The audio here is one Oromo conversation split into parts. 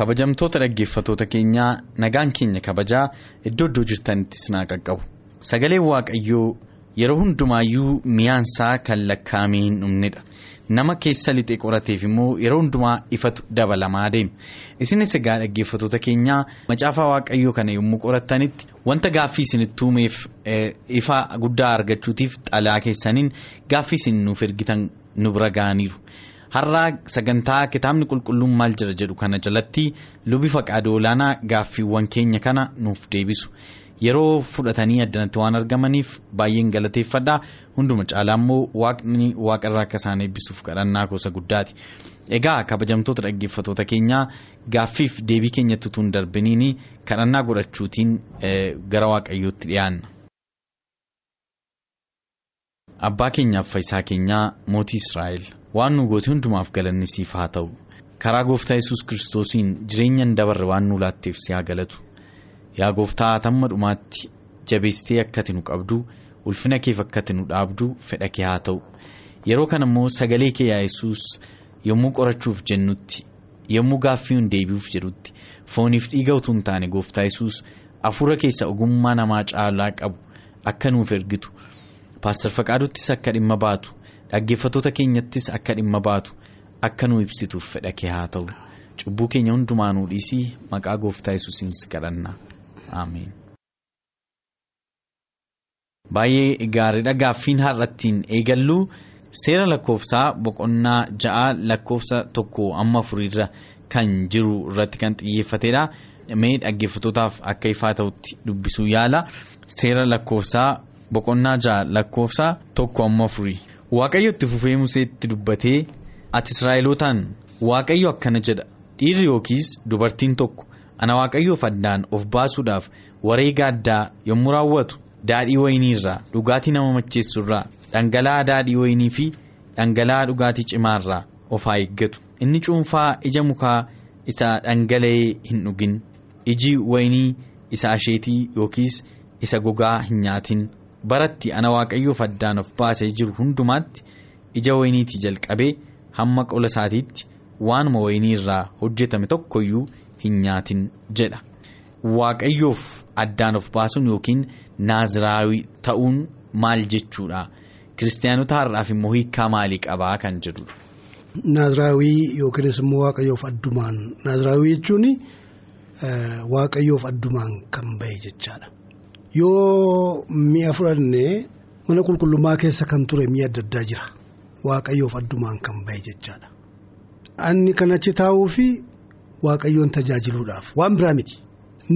Kabajamtoota dhaggeeffatoota keenyaa nagaan keenya kabajaa iddoo iddoo jirtanitti sinaa qaqqabu sagaleen waaqayyoo yeroo hundumaayyuu mi'aansaa kan lakkaa'amee hin dhumnedha nama keessa lixee qorateef immoo yeroo hundumaa ifatu dabalamaa deema isinis egaa dhaggeeffatoota keenyaa macaafaa waaqayyoo kana yommuu qorattanitti wanta gaaffii isinitti uumeef ifa guddaa argachuutiif xalaa keessaniin gaaffii isin nuuf ergitan nu bira ga'aniiru. Har'aa sagantaa kitaabni qulqulluun maal jira jedhu kana jalatti lubi faqaadoo olaanaa gaaffiiwwan keenya kana nuuf deebisu yeroo fudhatanii addanatti waan argamaniif baay'een galateeffadha hunduma caalaa immoo waaqni waaqarraa akka isaan eebbisuuf kadhannaa gosa guddaati egaa kabajamtoota dhaggeeffatoota keenyaa gaaffiif deebii keenyatti utuu hin darbiniin kadhannaa godhachuutiin gara waaqayyootti dhiyaanna. abbaa keenyaaf fayyisaa keenyaa mootii israa'el. Waan nu goote hundumaaf galanni siif haa ta'u. Karaa gooftaa yesus kiristoosiin jireenya hin dabarre waan nu laatteef si haa galatu. Yaa gooftaa hamma dhumaatti jabeessitee akkati nu qabdu ulfina keef akkati nu dhaabdu fedha kee haa ta'u. Yeroo kana immoo sagalee kee yaa yesus yommuu qorachuuf jennutti yommuu gaaffii hin deebi'uuf jedhutti fooniif dhiiga utuu hin taane gooftaa yesus hafuura keessa ogummaa namaa caalaa qabu akka nuuf ergitu. Paastar faqaaduttis akka dhimma baatu. Dhaggeeffatoota keenyattis akka dhimma baatu akka nu ibsituuf fedha kee haa ta'u. Cubbuu keenya hundumaa nuu dhiisii maqaa gooftaa yesuusiin si kadhanna. Ameen. baay'ee gaariidha. Gaaffiin har'attiin eegallu seera lakkoofsaa boqonnaa ja'a lakkoofsa tokko amma afuriirra kan jiru irratti kan xiyyeeffatedha mee dhaggeeffatootaaf akka ifaa ta'utti dubbisuu yaala. Seera lakkoofsaa boqonnaa ja'a lakkoofsa tokko amma afurii. Waaqayyo itti fufee museetti dubbatee ati israa'elootaan waaqayyo akkana jedha. Dhiirri yookiis dubartiin tokko ana waaqayyoof addaan of baasuudhaaf wareega addaa yommuu raawwatu daadhii wayinii irraa dhugaatii nama macheessu irraa dhangala'aa daadhii wayinii fi dhangala'aa dhugaatii cimaa irraa of haa eeggatu. Inni cuunfaa ija mukaa isa dhangala'ee hin dhugin. Iji wayinii isa asheetii yookiis isa gogaa hin nyaatin. Baratti ana waaqayyoof addaan of baasee jiru hundumaatti ija wayiniitii jalqabee hamma qola isaatiitti waanuma wayinii irraa hojjetame tokkoyyuu hin nyaatin jedha waaqayyoof addaan of baasuun yookiin naaziraawii ta'uun maal jechuudha kiristaanota har'aaf immoo hiikaa maalii qabaa kan jedhudha. naaziraawii yookiinis immoo waaqayyoof addumaan naaziraawii jechuun waaqayyoof addumaan kan bahe jechaadha. Yoo mi'a fudhannee mana qulqullummaa keessa kan ture mi'a adda addaa jira. Waaqayyoof addumaan kan bahe jechaadha. Anni kan achi taa'uu fi waaqayyoon tajaajiluudhaaf. Waan biraa miti.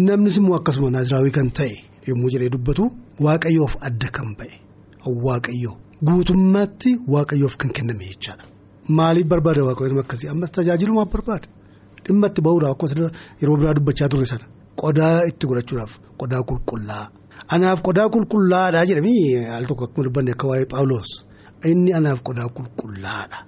Namnis immoo akkasuma naaziraawii kan ta'e yommuu jedhee dubbatu waaqayyoof adda kan bahe waaqayyoo. Guutummaatti waaqayyoof kan kenname jechaadha. Maaliif barbaada waaqayyoon akkasii? Ammas tajaajilumaaf barbaada. Dhimma itti bahuudhaaf akkuma yeroo biraa dubbachaa turre sana qodaa itti godhachuudhaaf qodaa qulqullaa. Anaaf qodaa qulqullaadhaa jedhamii al tokko akkuma dubbanne akka waa'ee Paawuloos inni anaaf qodaa qulqullaadha.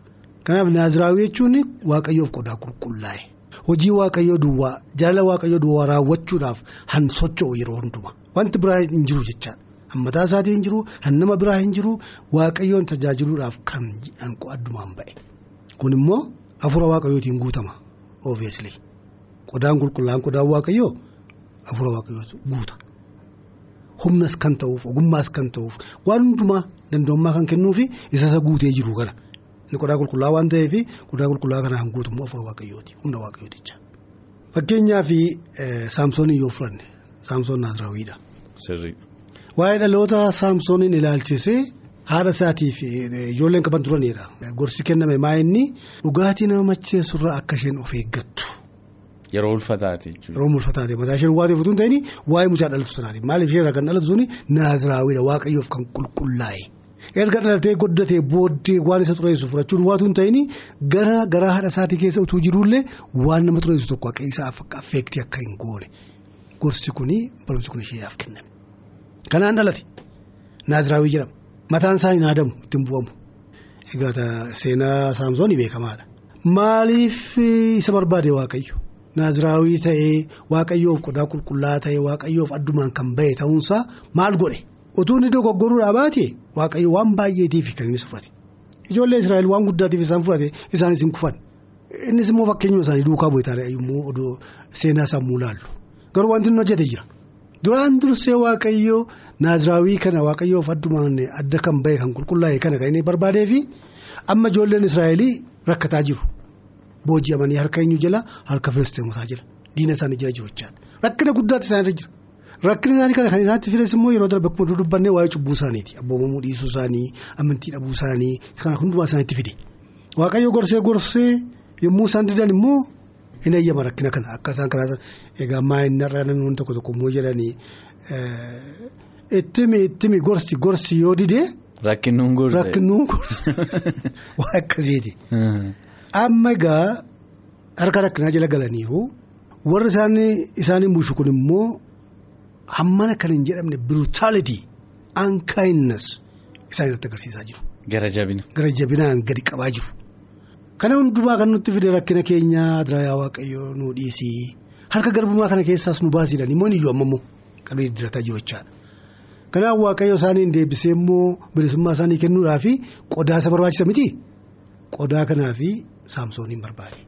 Kanaaf naaziraawii jechuun waaqayyoof qodaa qulqullaa'e hojii waaqayyoo duwwaa jaalala waaqayyoo duwwaa raawwachuudhaaf han socho'u yeroo hundumaa wanti biraa hin jiru jechaadha. Hammataa isaatii hin jiru nama biraa hin jiru waaqayyoon tajaajiluudhaaf kan addumaan ba'e. Kun immoo hafuura waaqayyootiin guutama obviously qodaan qulqullaa'an qodaan waaqayyoo hafuura waaqayyootu guuta. Humnas kan ta'uuf ogummaas kan ta'uuf waan hundumaa danda'ummaa kan kennuufi isa isa guutee jiru kana inni qodaa qulqullaa waan ta'eef qodaa qulqullaa kanaan guutummaa hafuura waaqayyooti humna waaqayyooticha. Fakkeenyaaf saamsoonii yoo fudhanne saamsoon naaziraawiidha. Waa'ee dhaloota saamsooniin ilaalchisee haadha isaatiif ijoolleen qaban turanidha. Gorsi kenname maa inni dhugaatii nama macheessurraa akka isheen of eeggattu Yeroo ulfataati jechuudha. Yeroo ulfataati mataa ishee waateef utuu hin ta'in waa'ee mucaa dhalatu sanaati maaliif ishee irraa kan dhalatu suni naaziraawwiidha waaqayyoof kan qulqullaa'e. Erga dhalatee goddatee booddee waan isa xureessu fudhachuun waatu hin ta'in gara garaa haadha isaatii keessa utuu jirullee waan nama xureessu tokko akka isaaf affeektii akka hin goone gorsi kuni barumsi kun isheedhaaf kenname. Kanaan dhalate naaziraawwii jedhama mataan isaa hin haadamu ittiin bu'amu egaa seenaa saamsoonii beekamaadha. Maaliif isa barbaade waaqayyo naaziraawwii ta'ee waaqayyoof qodaa qulqullaa ta'ee waaqayyoof addumaan kan bahe ta'uunsaa maal godhe. Utuu inni dogoggoruudhaa baate waaqayyo waan baay'eetiif kan inni fudhate ijoollee Israa'el waan guddaatiif isaan fudhate isaanis hin kufan. Innis immoo fakkeenyuma isaanii duukaa bu'eetaadha yommuu odoo seenaa sammuu laallu. Garuu wanti inni hojjete jira. Duraan dursee waaqayyo naaziraawwii kana waaqayyoof addumaan adda kan bahe kan qulqullaa'e kana kan inni barbaadee fi amma ijoolleen Israa'el rakkataa jiru booji'amanii harka eenyu jala harka filisteemotaa jira diina isaanii jira jiru jechaadha rakkina guddaatti isaanirra jira. Rakkina isaanii kana kan isaatti fides immoo yeroo darbe akkuma dubbannee waa'ee cubbuu isaaniiti abboomamuu dhiisuu isaanii amantii dhabuu isaanii kana hundumaa isaaniitti fide waaqayyo gorsee gorsee yommuu isaan didan immoo hin eeyyama rakkina kana akka isaan karaa egaa maayinarraa namoonni tokko tokko immoo jedhanii ittimi ittimi gorsi gorsi yoo didee. Rakkinuun gorsa Rakkinuun gorsa waa akkasiiti. Amma egaa harka rakkinaa jala galaniiru warri isaanii bushu kun immoo. hammana kan hin jedhamne brutality unkindness isaan irratti agarsiisaa jiru. Gara jabina. Gara jabinaan gadi qabaa jiru. Kana hundumaa kan nutti fide rakkina keenyaa diraayaa waaqayyoo nu dhiisii harka garbummaa kana keessaas nu baasiidhaan immoo iyyuu amma immoo qalbii didirataa jiru jechaadha. Kanaaf waaqayyo isaaniin deebisee immoo bilisummaa isaanii kennuudhaa fi qodaa isa barbaachisa miti qodaa kanaa fi saamsooniin barbaade.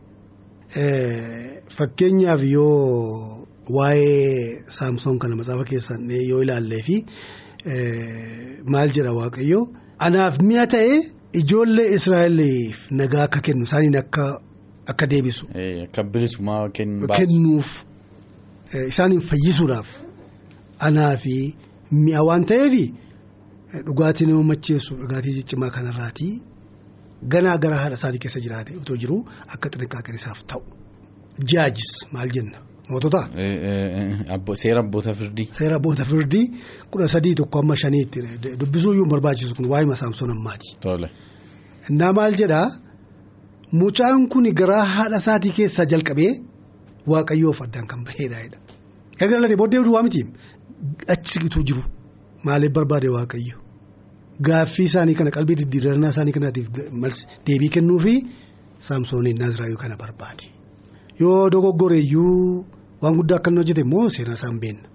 Fakkeenyaaf yoo. Waa'ee saamsoon kana matsaafa keessan yoo ilaallee fi maal jedha waaqayyo anaaf mi'a ta'e ijoollee Israa'eliif nagaa akka kennu isaaniin akka akka deebisu. Akka bilisummaa kennuuf isaaniin fayyisuudhaaf anaaf mi'a waan ta'eef dhugaatii nama macheessu dhugaatii ciccimaa kanarraatii ganaa gara haadha isaanii keessa jiraate otoo jiru akka xixiqqaa isaaf ta'u jaajis maal jenna. Mootota. Seera abboota firdii. Seera abboota firdii kudha sadii tokko amma shaniitti dubbisuu iyyuu barbaachisu kun waa'ee saamsoon ammaati. Innaa maal jedhaa mucaan kun garaa haadha isaatii keessaa jalqabee waaqayyoof addaan kan baheedha. Erga dhalatee booddee duwwaa miti achitu jiru maaliif barbaade waaqayyo gaaffii isaanii kana qalbii diddiirannaa isaanii kanaatiif deebii kennuu fi saamsooniin naaziraayuu kana barbaade. Yoo dogoggoreeyyuu waan guddaa akka inni hojjete immoo seenaa isaan beenna.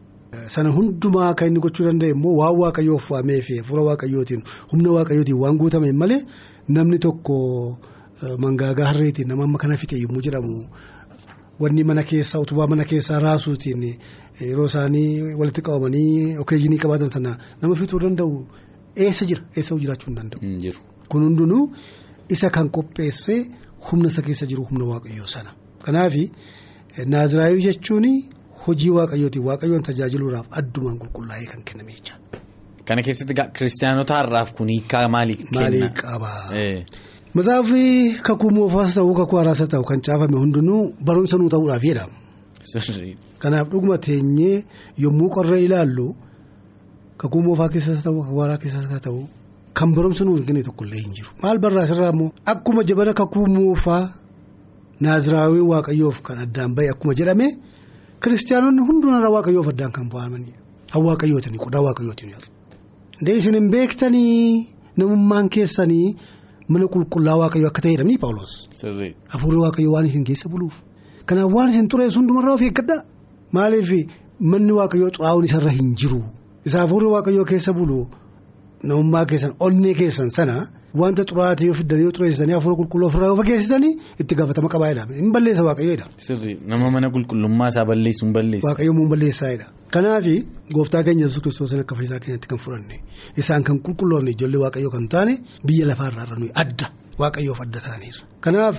Sana hundumaa kan inni gochuu danda'e immoo waan waaqayyoof waamee fi hafuura waaqayyootiin humna waaqayyootiin waan guutame malee namni tokko mangaagaa harreetiin nama amma kana fixe yommuu jedhamu wanni mana keessaa utubaa mana keessaa raasuutiin yeroo isaanii walitti qabamanii okeejinii qabaatan sana nama fixuu danda'u eessa jira eessa jiraachuu hin danda'u. Kun hundinuu isa kan qopheesse humna isa keessa jiru humna waaqayyoo sana. Kanaaf naaziraayuu jechuun hojii waaqayyootiin waaqayyoon tajaajiluudhaaf addumaan qulqullaa'ee kan kenname jecha. Kana keessatti kiristaanota har'aaf kun hiikaa maalii kenna? Maalii qaba? Masaafni kakuu moofaas ta'uu kakuu haaraas ta'u kan caafame hundinuu barumsa nuu ta'uudhaaf jedhama. Kanaaf dhuguma teenyee yommuu qorra ilaallu kakuu moofaa keessas ta'u kakuu haaraa keessas ta'u kan barumsa nuu hin tokkollee hin jiru. Maal barraasirraa immoo akkuma jabana kakuu moofaa. Naaziraawii waaqayyoof kan addaan bahe akkuma jedhame kiristaanonni hundumaa waaqayyoof addaan kan bu'amanidha. Kan waaqayyootiin qodaa waaqayyootiin. Ndee isin hin beektanii namummaan keessanii mana qulqullaa waaqayyoo akka ta'edha ni Paawuloos. Hafuurri waaqayyoo waan isin keessa buluuf. Kanaaf waan isin xureessu hundumarraa of eeggadhaa. Maaliif manni waaqayyoo xuraa'uun isarra hin jiru. Isa hafuurri waaqayyoo keessa bulu namummaa keessan onnee keessan sana. Wanta xuraatee yoo fiddanii yoo xureessitanii hafuura qulqulluu ofirraa yoo fageessitanii itti gaafatama qabaayedha. Hin balleessa waaqayyoodha. Sirri nama mana qulqullummaa isaa balleessu hin balleessa. Waaqayyoon mun balleessaayedha. Kanaaf gooftaa keenya yesus kiristoos akka fayyisaa keenyatti kan fudhanne isaan kan qulqulloofne ijoollee waaqayyoo kan taane biyya lafaarraa irra nuyi adda waaqayyoof adda ta'aniirra. Kanaaf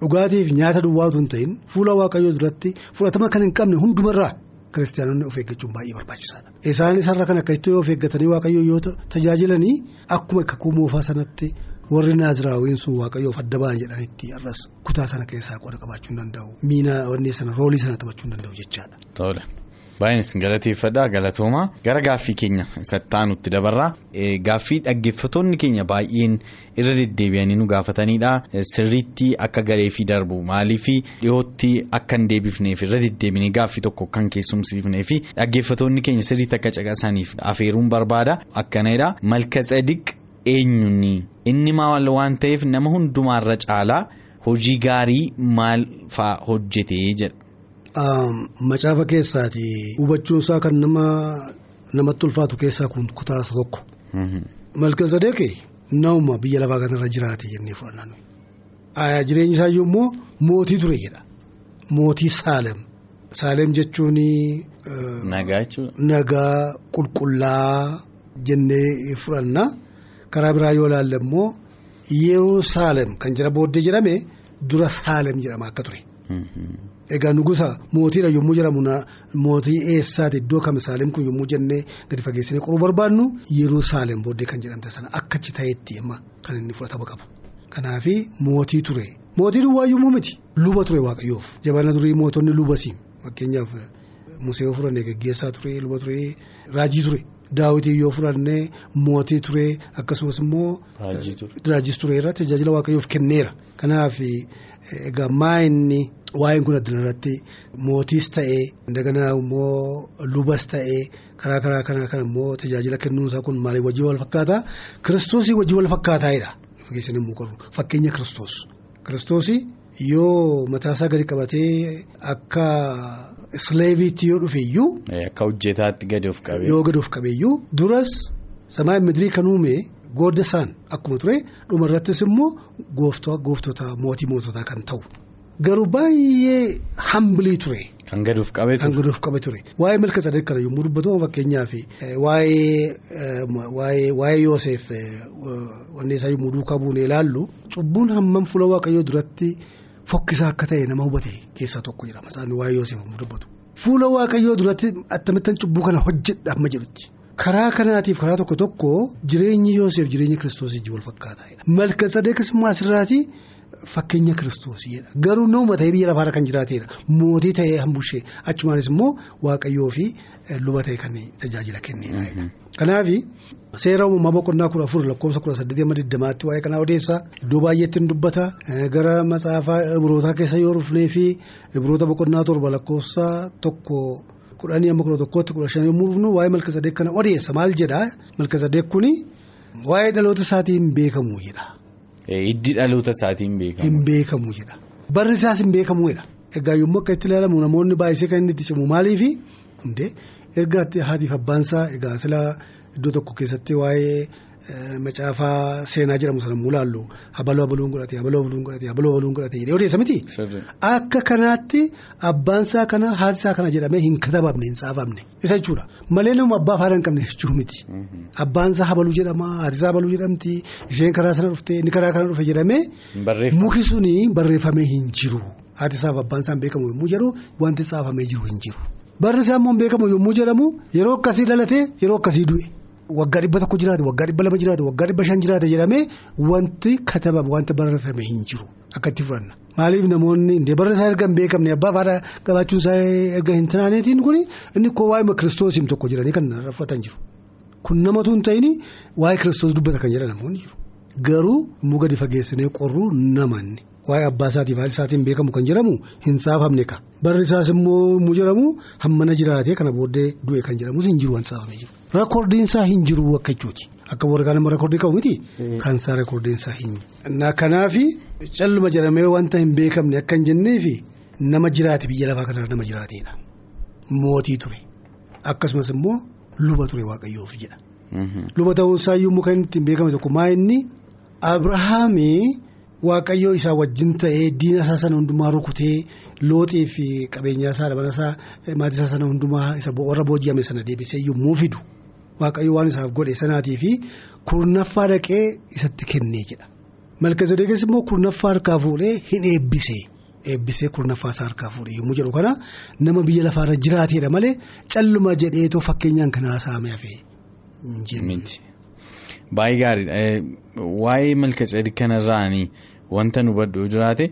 dhugaatiif nyaata duwwaatu hin ta'in fuula waaqayyoo duratti fudhatama kan hin qabne hundumarraa. Kiristaanonni of eeggachuun baay'ee barbaachisaadha. Isaanis har'a kan akka itti of eeggatanii waaqayyoo yoo tajaajilanii akkuma kakuu moofaa sanatti warri naaziraawiin sun waaqayyoof adda ba'an jedhanitti har'as kutaa sana keessaa qooda qabaachuu danda'u miina wanni sana roolii sana taphachuu danda'u jechaadha. Baay'een galateeffadha galatooma gara gaaffii keenya isatti aanutti dabarra gaaffii dhaggeeffattoonni keenya baay'een irra deddeebi'anii nu gaafatanidha sirriitti akka galee fi darbu maaliif dhiyootti akka hin deebifneef irra deddeebinee gaaffii tokko kan keessumsiifnee fi dhaggeeffattoonni keenya sirriitti akka caqasaniif afeeruun barbaada akkanadha malka tsadiq eenyuuni inni maal waan ta'eef nama hundumaarra caalaa hojii gaarii maal fa'aa hojjetee jedha. Macaafa keessaati hubachuunsaa kan nama namatti ulfaatu keessaa kun kutaa tokko. Malkazadeeqi nama biyya lafaa kanarra jiraate jennee fudhanna. Jireenyi isaa immoo mootii ture jedha. Mootii Saalem. Saalem jechuun. Nagaa jechuudha. Nagaa qulqullaa jennee fudhanna. Karaa biraa yoo ilaalle immoo yeroo Saalem kan jira booddee jedhame dura Saalem jedhama akka ture. Egaa nugusa mootiidha yommuu jedhamu mootii eessaati iddoo kam Saalem kun yommuu jennee gadi fageessinee qoruu barbaannu yeroo Saalem booddee kan jedhamte sana akkachi ta'etti amma kan inni fudhatama qabu. Kanaaf mootii ture mootii duwwaa yommuu miti luba ture waaqayyoof jabana durii mootonni lubasiim fakkeenyaaf Musee yoo fudhannee geggeessaa ture luba ture raajii ture. Daawwitii yoo fudhannee mootii ture akkasumas immoo. Raajii ture irratti tajaajila waaqayyoof kenneera. Kanaaf egaa maayinni waa'een kun addana irratti mootiis ta'ee daganaa immoo lubas ta'ee karaa karaa kanaa kan immoo tajaajila kennuunsaa kun maaliif wajjin wal fakkaataa kiristoosii wajjin wal qorru fakkeenya kiristoos. Kiristoosii yoo mataasaa gadi qabatee akka. Sileeviitti yoo dhufe iyyuu. Akka hojjetaatti gadi of qabee. Yoo gadi of qabee iyyuu duras samaa midirii kan uume goodda isaan akkuma ture dhuma irrattis immoo gooftota mootii moototaa kan ta'u. Garuu baay'ee hambilii ture. Kan gadi of qabee ture. Kan gadi of qabee ture. Waa'ee milka sadee kana yommuu dubbatu fakkeenyaaf waa'ee waa'ee Yooseef wanni isaa yommuu duukaa buunee ilaallu cubbuun hammam fuula waaqayyoo duratti. Fokkisaa akka ta'e nama hubate keessaa tokko jedhama isaan waa'ee Yoosef yommuu dubbatu. Fuula waaqayyoo duratti attamittan cubbuu kana hojjedha amma jedhutti. Karaa kanaatiif karaa tokko tokko jireenyi Yoosef jireenya kiristoosii wal fakkaataa. Malka sadeekas immoo asirraati fakkeenya kiristoosidha. Garuu nama ta'ee biyya lafaarra kan jiraateedha. Mootii ta'ee hambushee achumaanis immoo waaqayyoo fi luba ta'e kan tajaajila kennedha. Kanaaf seera uumamaa boqonnaa kudha afur lakkoofsa kudha saddeetii amma digdamaatti waa'ee kanaa odeessaa iddoo baay'eetti ni dubbata gara matsaafaa ibrootaa keessa yoo dhufnee fi ibroota boqonnaa torba lakkoofsa tokko kudhanii amma kudha tokkootti kudha shan yommuu dhufnu waa'ee malka sadeek kana odeessa maal jedhaa malka sadeek kuni waa'ee dhaloota isaatiin beekamu jedha. Hiddi dhaloota isaatiin beekamu. Hin beekamu jedha. Barri isaas hin beekamuudha. Egaa yommuu akka itti ilaalamu namoonni baay'isee kan inni itti cimu maaliifi erga haatiif abbaansaa egaa silaa iddoo tokko keessatti waa'ee macaafaa seenaa jedhamu sana yommuu ilaallu abaloo abaluun godhate abaloo abaluun godhate abaloo abaluun godhate jedhee odeessa miti. Akka kanaatti abbaansaa kana haatisaa kana jedhamee hin katabamne hin saafamne isa jechuudha malee nama abbaa faana hin qabne jechuu miti. Abbaansaa habaluu jedhama haatisaa habaluu jedhamti isheen karaa sana dhufte inni karaa kana dhufe jedhamee. Muki suni barreeffamee hin jiru haatisaaf abbaansaan beekamu yommuu jedhu wanti saafamee jiru hin jiru. Barri isaa immoo beekamu yommuu jedhamu yeroo akkasii dhalatee yeroo akkasii du'e. Waggaa dhibba tokko jiraate waggaa dhibba lama jiraate waggaa dhibba shan jiraate jedhamee wanti katabame wanti barreeffame hin jiru akka itti fudhanna. Maaliif namoonni indee barri isaa erga hin beekamne abbaa faadha qabaachuun isaa erga hin tanaaneetiin kuni inni koo waa'ee kiristoosiin tokko jedhanii kan fudhatan jiru. Kun namatu hin ta'in waa'ee kiristoos dubbata kan jedhan namoonni jiru. Garuu immoo gadi fageessinee qorruu namanni. Waa'ee abbaa isaatiif haadha isaatiin beekamu kan jedhamu hin saafamne ka. Barri isaas immoo jedhamu hammana jiraatee kana booddee du'e kan jedhamus hin jiru waan saafamee jiru. Reekoordiin isaa hin jiru akka jechuuti. Akka warra kaan immoo reekoordii qabu miti. Kan isaa reekoordiin isaa hin jiru. Kanaaf calluma jedhamee wanta hin beekamne akka hin jenneefi nama jiraate biyya lafaa kanarra nama jiraateedha. Mootii ture. Akkasumas immoo luba ture waaqayyoof jedha. Luba ta'uun isaa yommuu kan ittiin beekame tokko maa inni Abrahaamii. Waaqayyoo isaa wajjin ta'ee diina isaa sana hundumaa rukutee looxii fi qabeenyaa isaa dabala isaa maatii isaa sana hundumaa isa warra booji'ame sana deebisee yommuu fidu waaqayyoo waan isaaf godhe sanaatii fi kurnaffaa dhaqee isatti kennee jedha. Malkazadeeqis immoo kurnaffaa harkaa fuudhee hin eebbisee eebbisee kurnaffaa isaa harkaa fuudhee yommuu jedhu kana nama biyya lafaarra jiraateedha malee calluma jedheetoo fakkeenyaan kan haasa'ame hafee. Baay'ee gaariidha. Waa'ee malkaseedik kanarraanii wanta nu baddu jiraate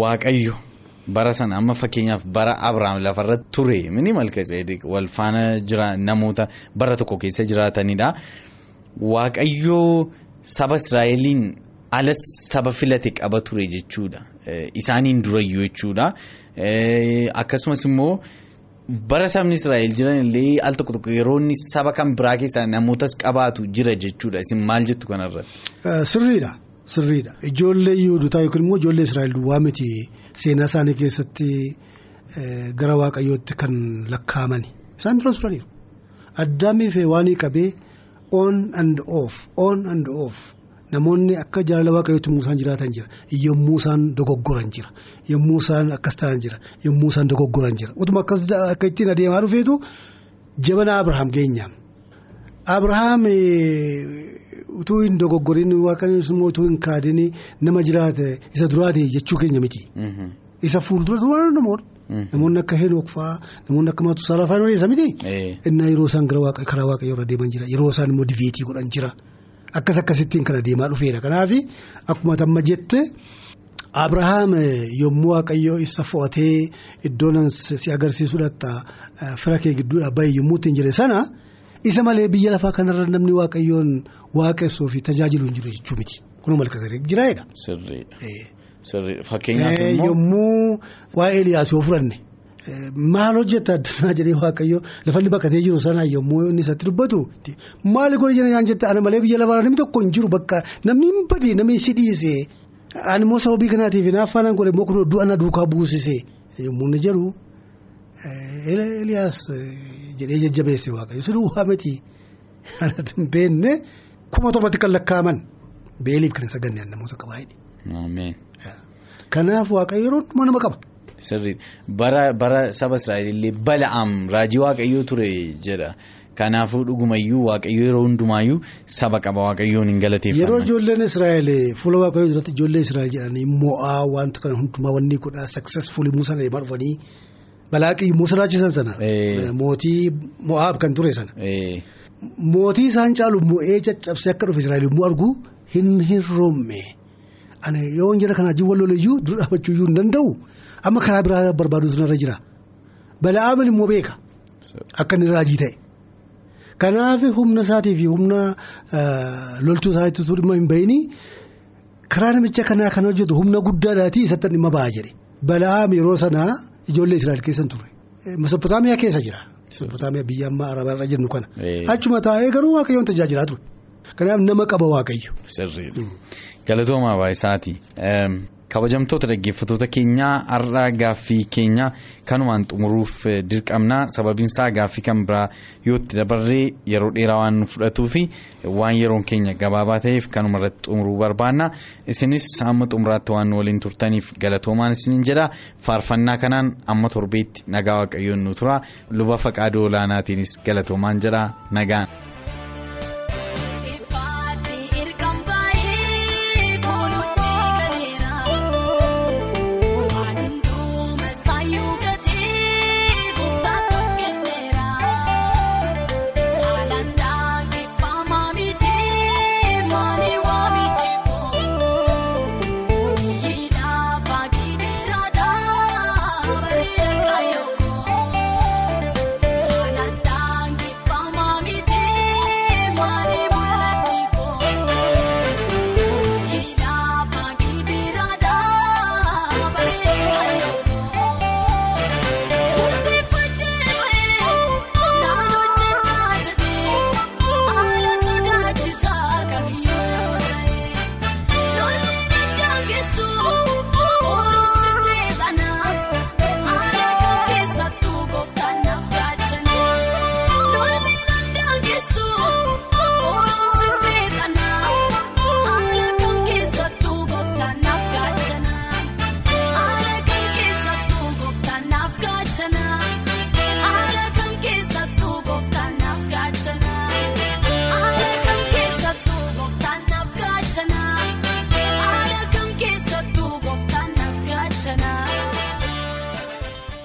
waaqayyo bara sana amma fakkeenyaaf bara Abiraam lafarratti ture mini wal faana jira namoota bara tokko keessa jiraatanidha. Waaqayyo saba Israa'eliin alas saba filate qaba ture jechuudha. Isaaniin durayyuu jechuudha. Akkasumas immoo. bara sabni israa'el jiran illee al tokko tokko yeroo saba kan biraa keessaa namootas qabaatu jira jechuudha isin maal jettu kanarratti. Sirriidha sirriidha. Ijoollee yuudotaa yookiin immoo ijoollee israa'el duwwaa miti seenaa isaanii keessatti gara waaqayyootti kan lakkaa'amani isaan dura turaniiru. Addaamii fi waan qabee on and off on and off. Namoonni akka jaalala waaqayyootti muusaan jiraatan jira. Yommuu isaan dogoggoran jira. Yommuu isaan akkas ta'an jira. Yommuu isaan dogoggoran jira. Utuma akkas akka ittiin adeemaa dhufeetu jabana Abrahaam geenyaam. Abrahaam utuu hin dogoggoriin waaqayyoon immoo utuu hin kaadin nama jiraate isa duraate jechuu keenya miti. Isa fuuldura turaan namoonni. Namoonni akka Henook fa'aa namoonni akka Matusaala fa'aa isa miti. Innaa yeroo isaan karaa waaqayyoo irra deeman jira yeroo isaan immoo diveetii godhan jira. Akkas akkasittiin kan adeemaa dhufeera kanaaf akkuma tamma jette Abrahaam yommuu waaqayyoo isa fo'atee iddoon si agarsiisuudhaatti fira kee gidduudhaa bahe yommuu ittiin jedhe sana isa malee biyya lafaa kanarra namni waaqayyoon waaqessuu fi tajaajilu hin jiru jechuu miti. Kunuu malkaseerik jiraayedha. Sirriidha. Fakkeenyaaf immoo. Yommuu waa'ee Eliyaas yoo fudhanne maal hojjetta addunyaa jedhee waaqayyoo lafalli bakkatee jiru sana yommuu inni isatti dubbatu maali godhe jira jette? Ana malee biyya lafaa namni tokko hin jiru bakka namni hin badee namni si dhiise ani immoo sababii kanaatiif naaffaanaan godhe immoo kun du'a na duukaa buusise yommuu inni jedhu Eliyaas jedhee jajjabeesse waaqayyo si duwwaa miti. Anatti hin beekne kuma torbatti kan lakkaa'aman beeliif kan hin saganne namoota qabaayidha. Kanaaf waaqayyo yeroo hundumaa nama qaba. Sirriidha. Bara bara saba Israa'el illee bala'aam raajii waaqayyoo ture jedha. Kanaafuu dhugumayyuu waaqayyo yeroo hundumaayyuu saba qaba waaqayyoon hin galateeffaman. Yeroo ijoolleen Israa'el fuula waaqayyoo duratti ijoollee Israa'el jedhanii mo'aa wanta kana hundumaa wanni godhaa successful Musa deemaa dhufanii balaaqii Musa raachisan sana. Mootii mo'aab kan ture sana. Mootii isaan caalu mo'ee caccabsee akka dhufe Israa'el yommuu argu hin hir'oomme. Ani yoo jira kanaa jiwwan loliyyuu dura dhaabachuu iyyuu hin danda'u amma karaa biraa barbaaduutu narra jira. Bala'aaman immoo beeka. Akka inni raajii ta'e. Kanaaf humna isaatii fi humna loltuu isaatti dhimma hin bahini. Karaa namicha kanaa kan hojjetu humna guddaadhaatii isatti dhimma ba'a jedhe. Bala'aam yeroo sanaa ijoollee Israa'el keessa ture. Mesopotaamiyaa keessa jira Mesopotaamiyaa biyya amma arabaarra jennu kana achuma taa'ee garuu waaqayyoon tajaajilaa ture kanaaf nama qaba waaqayyo. Galatoomaa baay'isaati. Kabajamtoota dhaggeeffattoota keenyaa har'a gaaffii keenya kanumaan xumuruuf dirqamna sababiinsaa gaaffii kan biraa yoo itti dabarree yeroo dheeraa waan fudhatuu fi waan yeroon keenya gabaabaa ta'eef kanuma irratti xumuruu barbaanna. Isinis amma xumuraatti waan waliin turtaniif galatoomaan isiniin jedha. Faarfannaa kanaan amma torbeetti nagaa waaqayyoon nu tura. Luba faqaadoo olaanaatiinis galatoomaan jedha nagaan.